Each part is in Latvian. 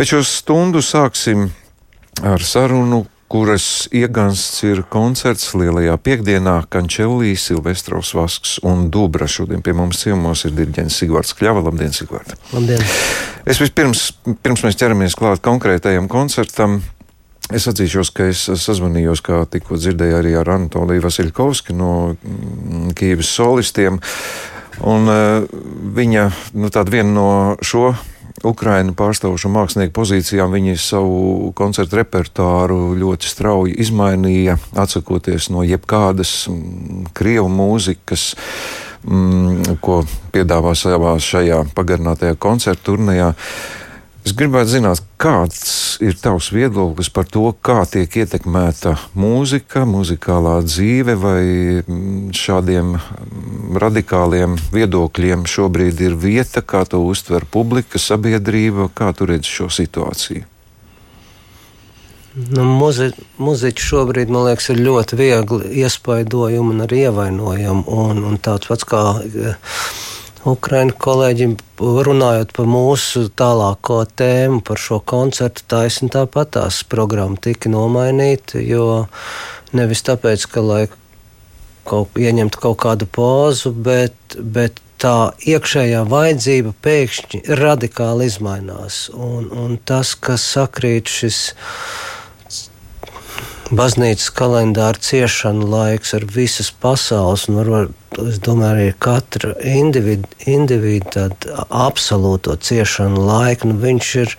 Bet šo stundu sāksim ar sarunu, kuras iegansts ir koncerts Lielajā piekdienā Kančelī, Silvestros Vasks un Dubra. Šodien pie mums ciemos ir diriģents Sigvards Kļava. Labdien, Sigvārd! Labdien! Es vispirms, pirms mēs ķeramies klāt konkrētajam koncertam, Es atzīšos, ka es sazvanījos, kā tikko dzirdēju, arī ar Anatoliju Vasiljkovski no mm, Kīvas solistiem. Un, uh, viņa nu, viena no šo Ukraiņu pārstāvošo mākslinieku pozīcijām viņi savu koncertu repertuāru ļoti strauji izmainīja, atsakoties no jebkādas mm, krievu mūzikas, mm, ko piedāvā savā šajā pagarinātajā koncertu turnīrā. Es gribētu zināt, kāds ir tavs viedoklis par to, kā tiek ietekmēta mūzika, muzikālā dzīve, vai mm, šādiem mm, radikāliem viedokļiem šobrīd ir vieta, kā to uztver publika, sabiedrība, kā tu redzi šo situāciju? Nu, muzi, muziķi šobrīd, man liekas, ir ļoti viegli iespaidojami un arī ievainojami. Un, un tāds pats kā Ukraiņu kolēģim runājot par mūsu tālāko tēmu, par šo koncertu, taisni tāpat tās programma tika nomainīta, jo nevis tāpēc, ka lai kaut, ieņemtu kaut kādu pozu, bet, bet tā iekšējā vajadzība pēkšņi radikāli izmainās. Un, un tas, kas sakrīt šis baznīcas kalendāra ciešana laiks ar visas pasaules, un varbūt, es domāju, arī katra individu, individu tādu absolūto ciešanu laiku, nu viņš ir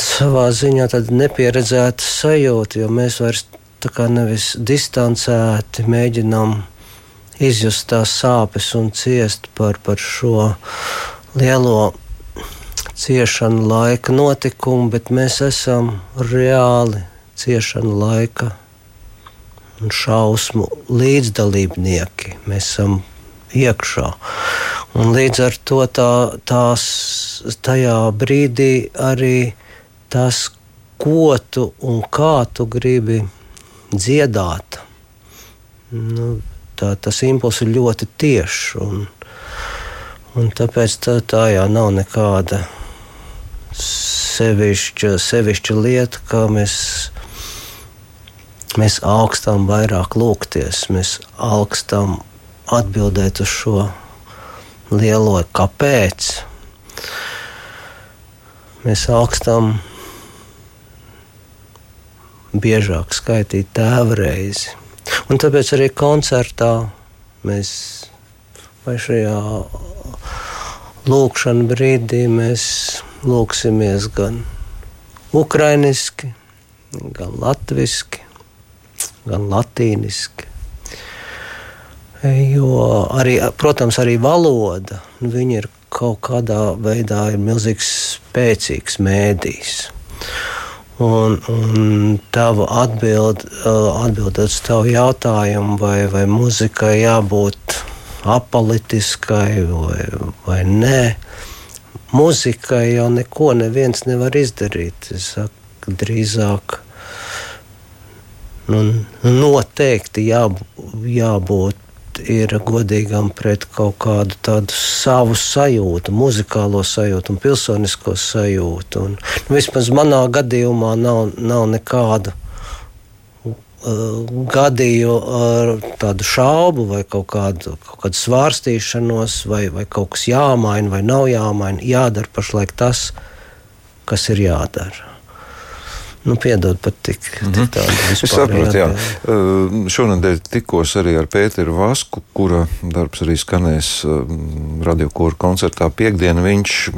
savā ziņā tāda nepieredzēta sajūta, jo mēs vairs tā kā nevis distancēti mēģinām izjust tās sāpes un ciest par, par šo lielo ciešanu laika notikumu, bet mēs esam reāli ciešanu laika un šausmu līdzdalībnieki. Mēs esam iekšā. Un līdz ar to tā, tās, tajā brīdī arī tas, ko tu un kā tu gribi dziedāt, nu, tā, tas impulss ir ļoti tiešs. Un, un tāpēc tā, tā jau nav nekāda sevišķa, sevišķa lieta, kā mēs Mēs augstam vairāk lūgties, mēs augstam atbildēt uz šo lielo kāpēc. Mēs augstam biežāk skaitīt tēva reizi. Un tāpēc arī koncertā mēs vai šajā lūkšanā brīdī mēs lūksimies gan ukrainiski, gan latviešu gan latīniski. Jo arī, protams, arī valoda nu, ir kaut kādā veidā milzīgs, spēcīgs mēdījis. Un, un tava atbild, atbildot uz tavu jautājumu, vai, vai muzikai jābūt apolitiskai vai, vai nē, muzikai jau neko neviens nevar izdarīt. Es saku, drīzāk nu, noteikti jā, jābūt ir godīgam pret kaut kādu tādu savu sajūtu, muzikālo sajūtu un pilsonisko sajūtu. Un, nu, vismaz manā gadījumā nav, nav nekādu uh, gadīju ar tādu šaubu vai kaut kādu, kaut kādu svārstīšanos, vai, vai kaut kas jāmaina vai nav jāmaina. Jādara pašlaik tas, kas ir jādara. Nu, piedod pat tik, tik mm -hmm. tādu vispār. Es saprotu, jā. Uh, šonadēļ tikos arī ar Pēteru Vasku, kura darbs arī skanēs uh, radiokūra koncertā piekdienu. Viņš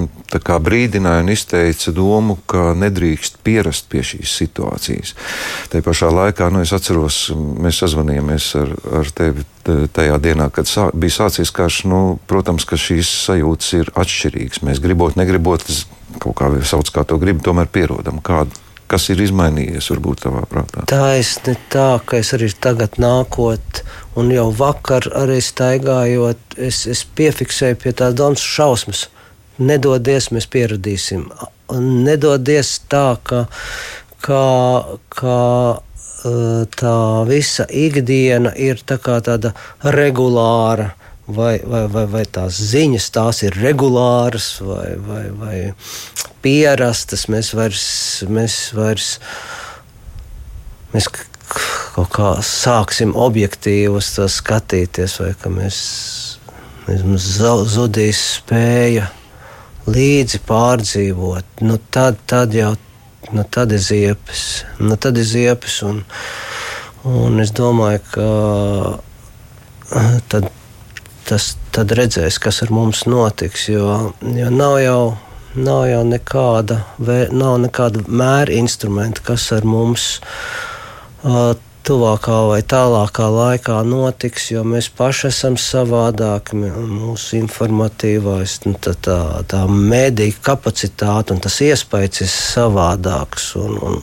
brīdināja un izteica domu, ka nedrīkst pierast pie šīs situācijas. Te pašā laikā, nu, es atceros, mēs sazvanījāmies ar, ar tevi tajā dienā, kad sā, bija sācies karš. Nu, protams, ka šīs sajūtas ir atšķirīgas. Mēs gribot, negribot, kaut kā sauc, kā to grib, tomēr pierodam. Kādu Kas ir izmainījies, varbūt tavā prātā? Tā ir ne tā, ka es arī tagad nākot, un jau vakar arī staigājot, es, es piefiksēju pie tādas domas šausmas. Nedodies, mēs pieradīsim. Nedodies tā, ka, ka, ka tā visa ikdiena ir tā tāda regulāra vai, vai, vai, vai tās ziņas tās ir regulāras vai, vai, vai pierastas. Mēs vairs, mēs vairs mēs kaut kā sāksim objektīvi uz to skatīties, vai ka mēs, mēs zudīs spēja līdzi pārdzīvot. Nu, tad, tad jau nu, tad ir ziepes. Nu, tad ir ziepes un, un es domāju, ka tad tas tad redzēs, kas ar mums notiks. Jo, jo nav jau. Nav jau nekāda, nav nekāda mēra instrumenta, kas ar mums uh, tuvākā vai tālākā laikā notiks, jo mēs paši esam savādāki. Mūsu informatīvais, nu, tā, tā, tā mēdīņa kapacitāte un tas iespējas ir savādāks. Un, un,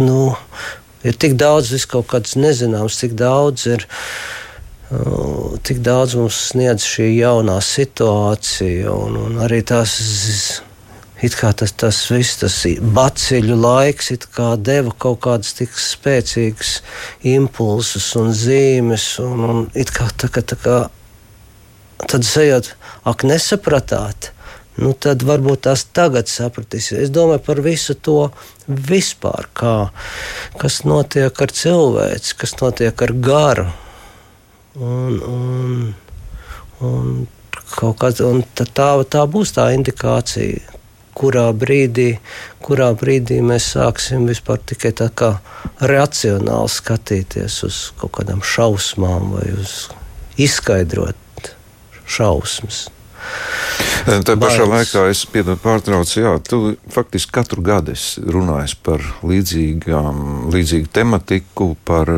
nu, ir tik daudz vis kaut kāds nezināms, cik daudz ir cik daudz mums sniedz šī jaunā situācija un, un arī tās. It kā tas, tas viss, tas baciļu laiks, deva kaut kādas tik spēcīgas impulsus un zīmes. Un, un it kā tā, kā, tā kā tad sajūt, ak, nesapratāt. Nu, tad varbūt tās tagad sapratīs. Es domāju par visu to vispār, kā, kas notiek ar cilvēci, kas notiek ar garu. Un, un, un, kāds, un tā, tā būs tā indikācija, kurā brīdī, kurā brīdī mēs sāksim vispār tikai tā kā racionāli skatīties uz kaut kādām šausmām vai uz izskaidrot šausmas. Tā pašā laikā es pārtraucu, jā, tu faktiski katru gadu runāji par līdzīgām, līdzīgu tematiku, par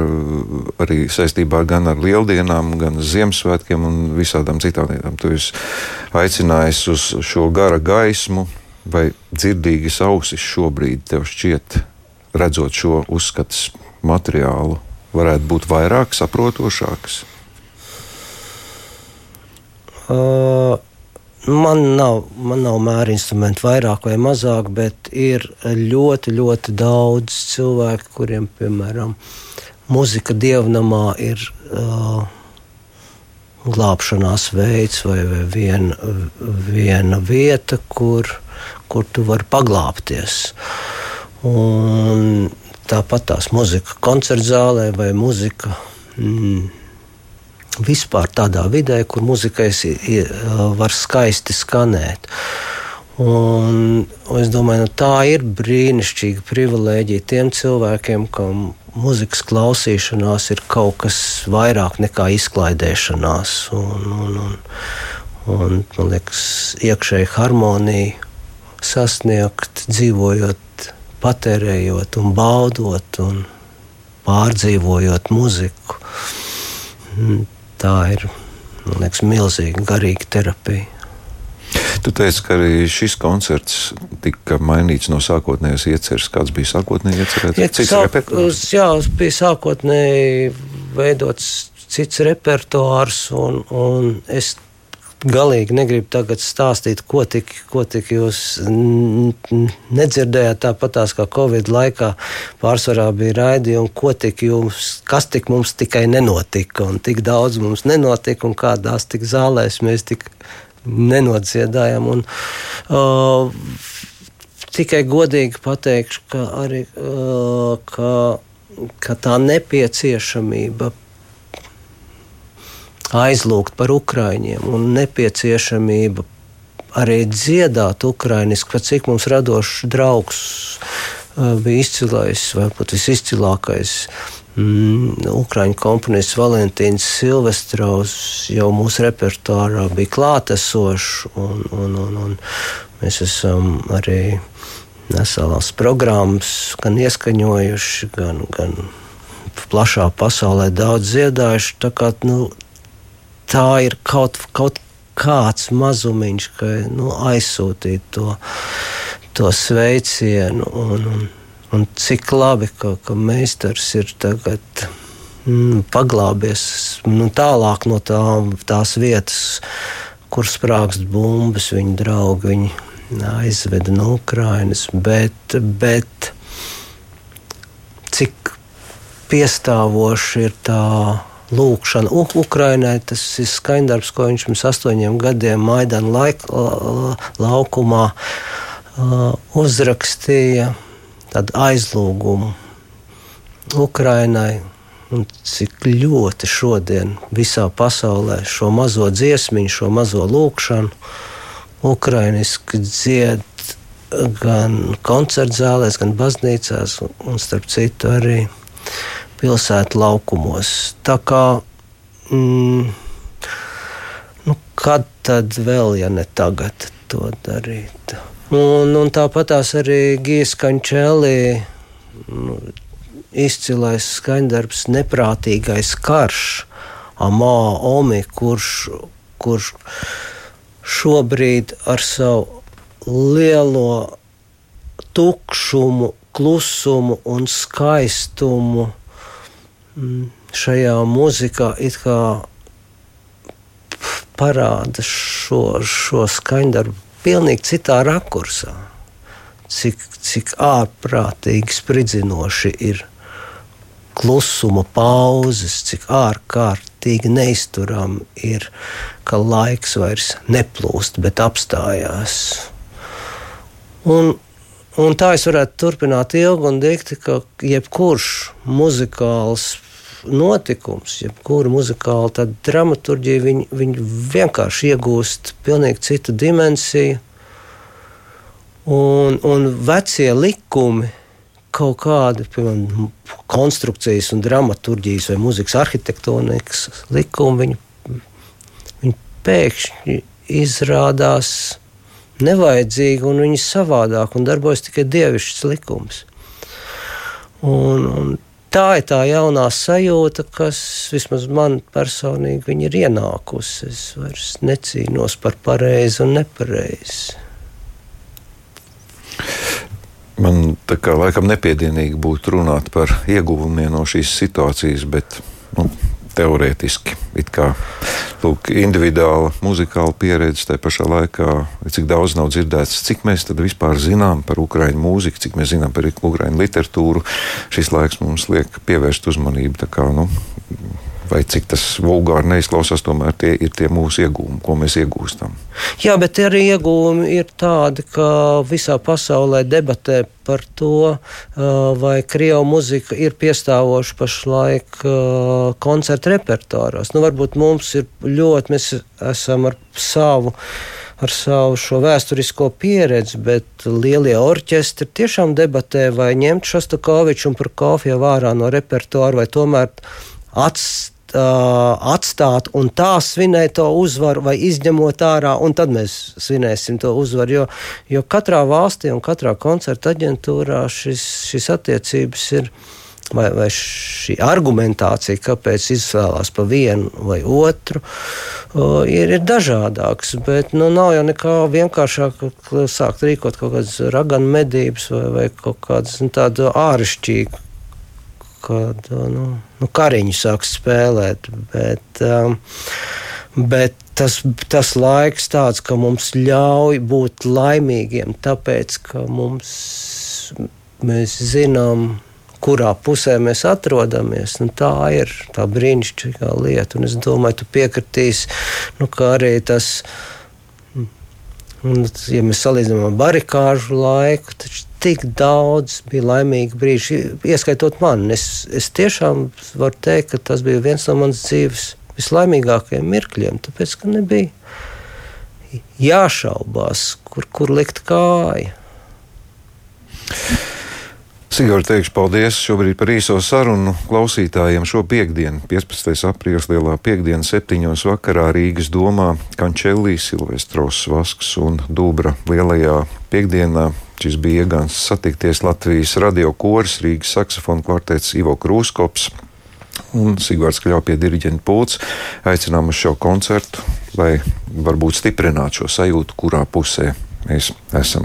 arī saistībā gan ar lieldienām, gan Ziemassvētkiem un visādām citām lietām. Tu esi aicinājis uz šo gara gaismu, vai dzirdīgas ausis šobrīd tev šķiet, redzot šo uzskatas materiālu, varētu būt vairāk saprotošākas? Uh, Man nav, man nav mēra instrumentu vairāk vai mazāk, bet ir ļoti, ļoti daudz cilvēku, kuriem, piemēram, muzika dievnamā ir uh, glābšanās veids vai, vai viena, viena vieta, kur, kur tu vari paglāpties. Un tāpat tās muzika koncertzālē vai muzika. Mm, vispār tādā vidē, kur muzikai var skaisti skanēt. Un, es domāju, nu, tā ir brīnišķīga privilēģija tiem cilvēkiem, kam mūzikas klausīšanās ir kaut kas vairāk nekā izklaidēšanās. Un, un, un, un, man liekas, iekšēji harmoniju sasniegt, dzīvojot, patērējot un baudot un pārdzīvojot muziku tā ir liekas, milzīga garīga terapija. Tu teici, ka arī šis koncerts tika mainīts no sākotnējās ieceres. Kāds bija sākotnēji iecerēts? Ja, cits sāk, repertuārs? Jā, bija sākotnēji veidots cits repertuārs, un, un es galīgi negribu tagad stāstīt, ko tik, ko tik jūs nedzirdējāt. Tāpatās kā Covid laikā pārsvarā bija raidījumi, ko tik jums, kas tik mums tikai nenotika, un tik daudz mums nenotika, un kādās tik zālēs mēs tik nenodziedājām. Un, uh, tikai godīgi pateikšu, ka arī uh, ka, ka tā nepieciešamība aizlūgt par ukraiņiem un nepieciešamība arī dziedāt ukraiņiski, pat cik mums radošs draugs uh, bija izcilais vai pat visizcilākais. Mm, Ukrāņu komponists Valentīns Silvestrovs jau mūsu repertuārā bija klātesošs, un, un, un, un mēs esam arī neselās programmas gan ieskaņojuši, gan, gan plašā pasaulē daudz dziedājuši. Tā kā nu, tā ir kaut, kaut kāds mazumiņš, ka nu, aizsūtīt to, to sveicienu. Un, un, un cik labi, ka, ka meistars ir tagad mm, paglābies nu, tālāk no tā, tās vietas, kur sprāgst bumbas, viņa draugi. Viņi aizveda no Ukrainas, bet, bet cik piestāvoši ir tā lūkšana Ukrainai. Tas ir skaņdarbs, ko viņš pirms astoņiem gadiem Maidana laik, laukumā uzrakstīja. Tādu aizlūgumu Ukrainai. Un cik ļoti šodien visā pasaulē šo mazo dziesmiņu, šo mazo lūkšanu, ukraiņiski dzied gan koncertzālēs, gan baznīcās, un, starp citu arī pilsētu laukumos. Tā kā, mm, nu, kad tad vēl, ja ne tagad, to darīt? Un, un tāpat arī Gijas Kančēlī. Nu, izcilais skaņdarbs, neprātīgais karš, Amā Omi, kurš, kurš šobrīd ar savu lielo tukšumu, klusumu un skaistumu šajā mūzikā it kā parāda šo, šo skaņdarbu pilnīgi citā rakursā. Cik, cik ārprātīgi spridzinoši ir klusuma pauzes, cik ārkārtīgi neizturami ir, ka laiks vairs neplūst, bet apstājās. Un, un tā es varētu turpināt ilgi un teikt, ka jebkurš muzikāls notikums, jebkura muzikāla dramaturgija, viņi, viņi vienkārši iegūst pilnīgi citu dimensiju. Un, un vecie likumi, kaut kādi piemēram, konstrukcijas, un dramaturgijas vai mūzikas arhitektonikas likumi, viņi, viņi pēkšņi izrādās nevajadzīgi un viņi savādāk un darbojas tikai dievišķs likums. Un, un tā ir tā jaunā sajūta, kas vismaz man personīgi ir ienākusi. Es vairs necīnos par pareizi un nepareizi. Man tā kā laikam nepiedienīgi būtu runāt par ieguvumiem no šīs situācijas, bet nu, teorētiski. Kā, lūk, individuāla muzikāla pieredze tajā pašā laikā, cik daudz nav dzirdēts, cik mēs vispār zinām par ukraiņu mūziku, cik mēs zinām par ukraiņu literatūru. Šis laiks mums liek pievērst uzmanību. Kā, nu, vai cik tas vulgāri neizklausās, tomēr tie ir tie mūsu iegūmi, ko mēs iegūstam. Jā, bet arī iegūmi ir tādi, ka visā pasaulē debatē par to, vai krievu muzika ir piestāvoša pašlaik koncertu repertuāros. Nu, varbūt mums ir ļoti, mēs esam ar savu ar savu šo vēsturisko pieredzi, bet lielie orķestri tiešām debatē, vai ņemt Šostakoviču un Prokofjevu ārā no repertuāra, vai tomēr atstāt uh, atstāt un tā svinēt to uzvaru, vai izņemot ārā, un tad mēs svinēsim to uzvaru. Jo, jo katrā valstī un katrā koncerta aģentūrā šis, šis attiecības ir. Vai, vai šī argumentācija, kāpēc izvēlās pa vienu vai otru, uh, ir, ir dažādākas. Bet nu, nav jau nekā vienkāršāk sākt rīkot kaut kādas raganu medības vai, vai kaut kādas nu, tādu āršķirīgu kad nu, nu, kariņu sāks spēlēt. Bet, um, bet tas, tas laiks tāds, ka mums ļauj būt laimīgiem, tāpēc ka mums, mēs zinām, kurā pusē mēs atrodamies. Nu, tā ir tā brīnišķīgā lieta. Un es domāju, tu piekritīsi, nu, ka arī tas. Un, ja mēs salīdzinām ar barikāžu laiku, tad tik daudz bija laimīgu brīžu, ieskaitot mani. Es, es tiešām varu teikt, ka tas bija viens no manas dzīves vislaimīgākajiem mirkļiem, tāpēc, ka nebija jāšaubās, kur, kur likt kāju. Sigurd, teikšu paldies šobrīd par īso sarunu klausītājiem. Šo piekdienu, 15. aprīlis, lielā piekdiena, 7. vakarā Rīgas domā Kančelī, Silvestros Vasks un Dūbra lielajā piekdienā. Šis bija iegāns satikties Latvijas radio koris, Rīgas saksofonu kvartets Ivo Krūskops un Sigvards Kļau pie diriģenta pults. Aicinām uz šo koncertu, lai varbūt stiprinātu šo sajūtu, kurā pusē mēs esam.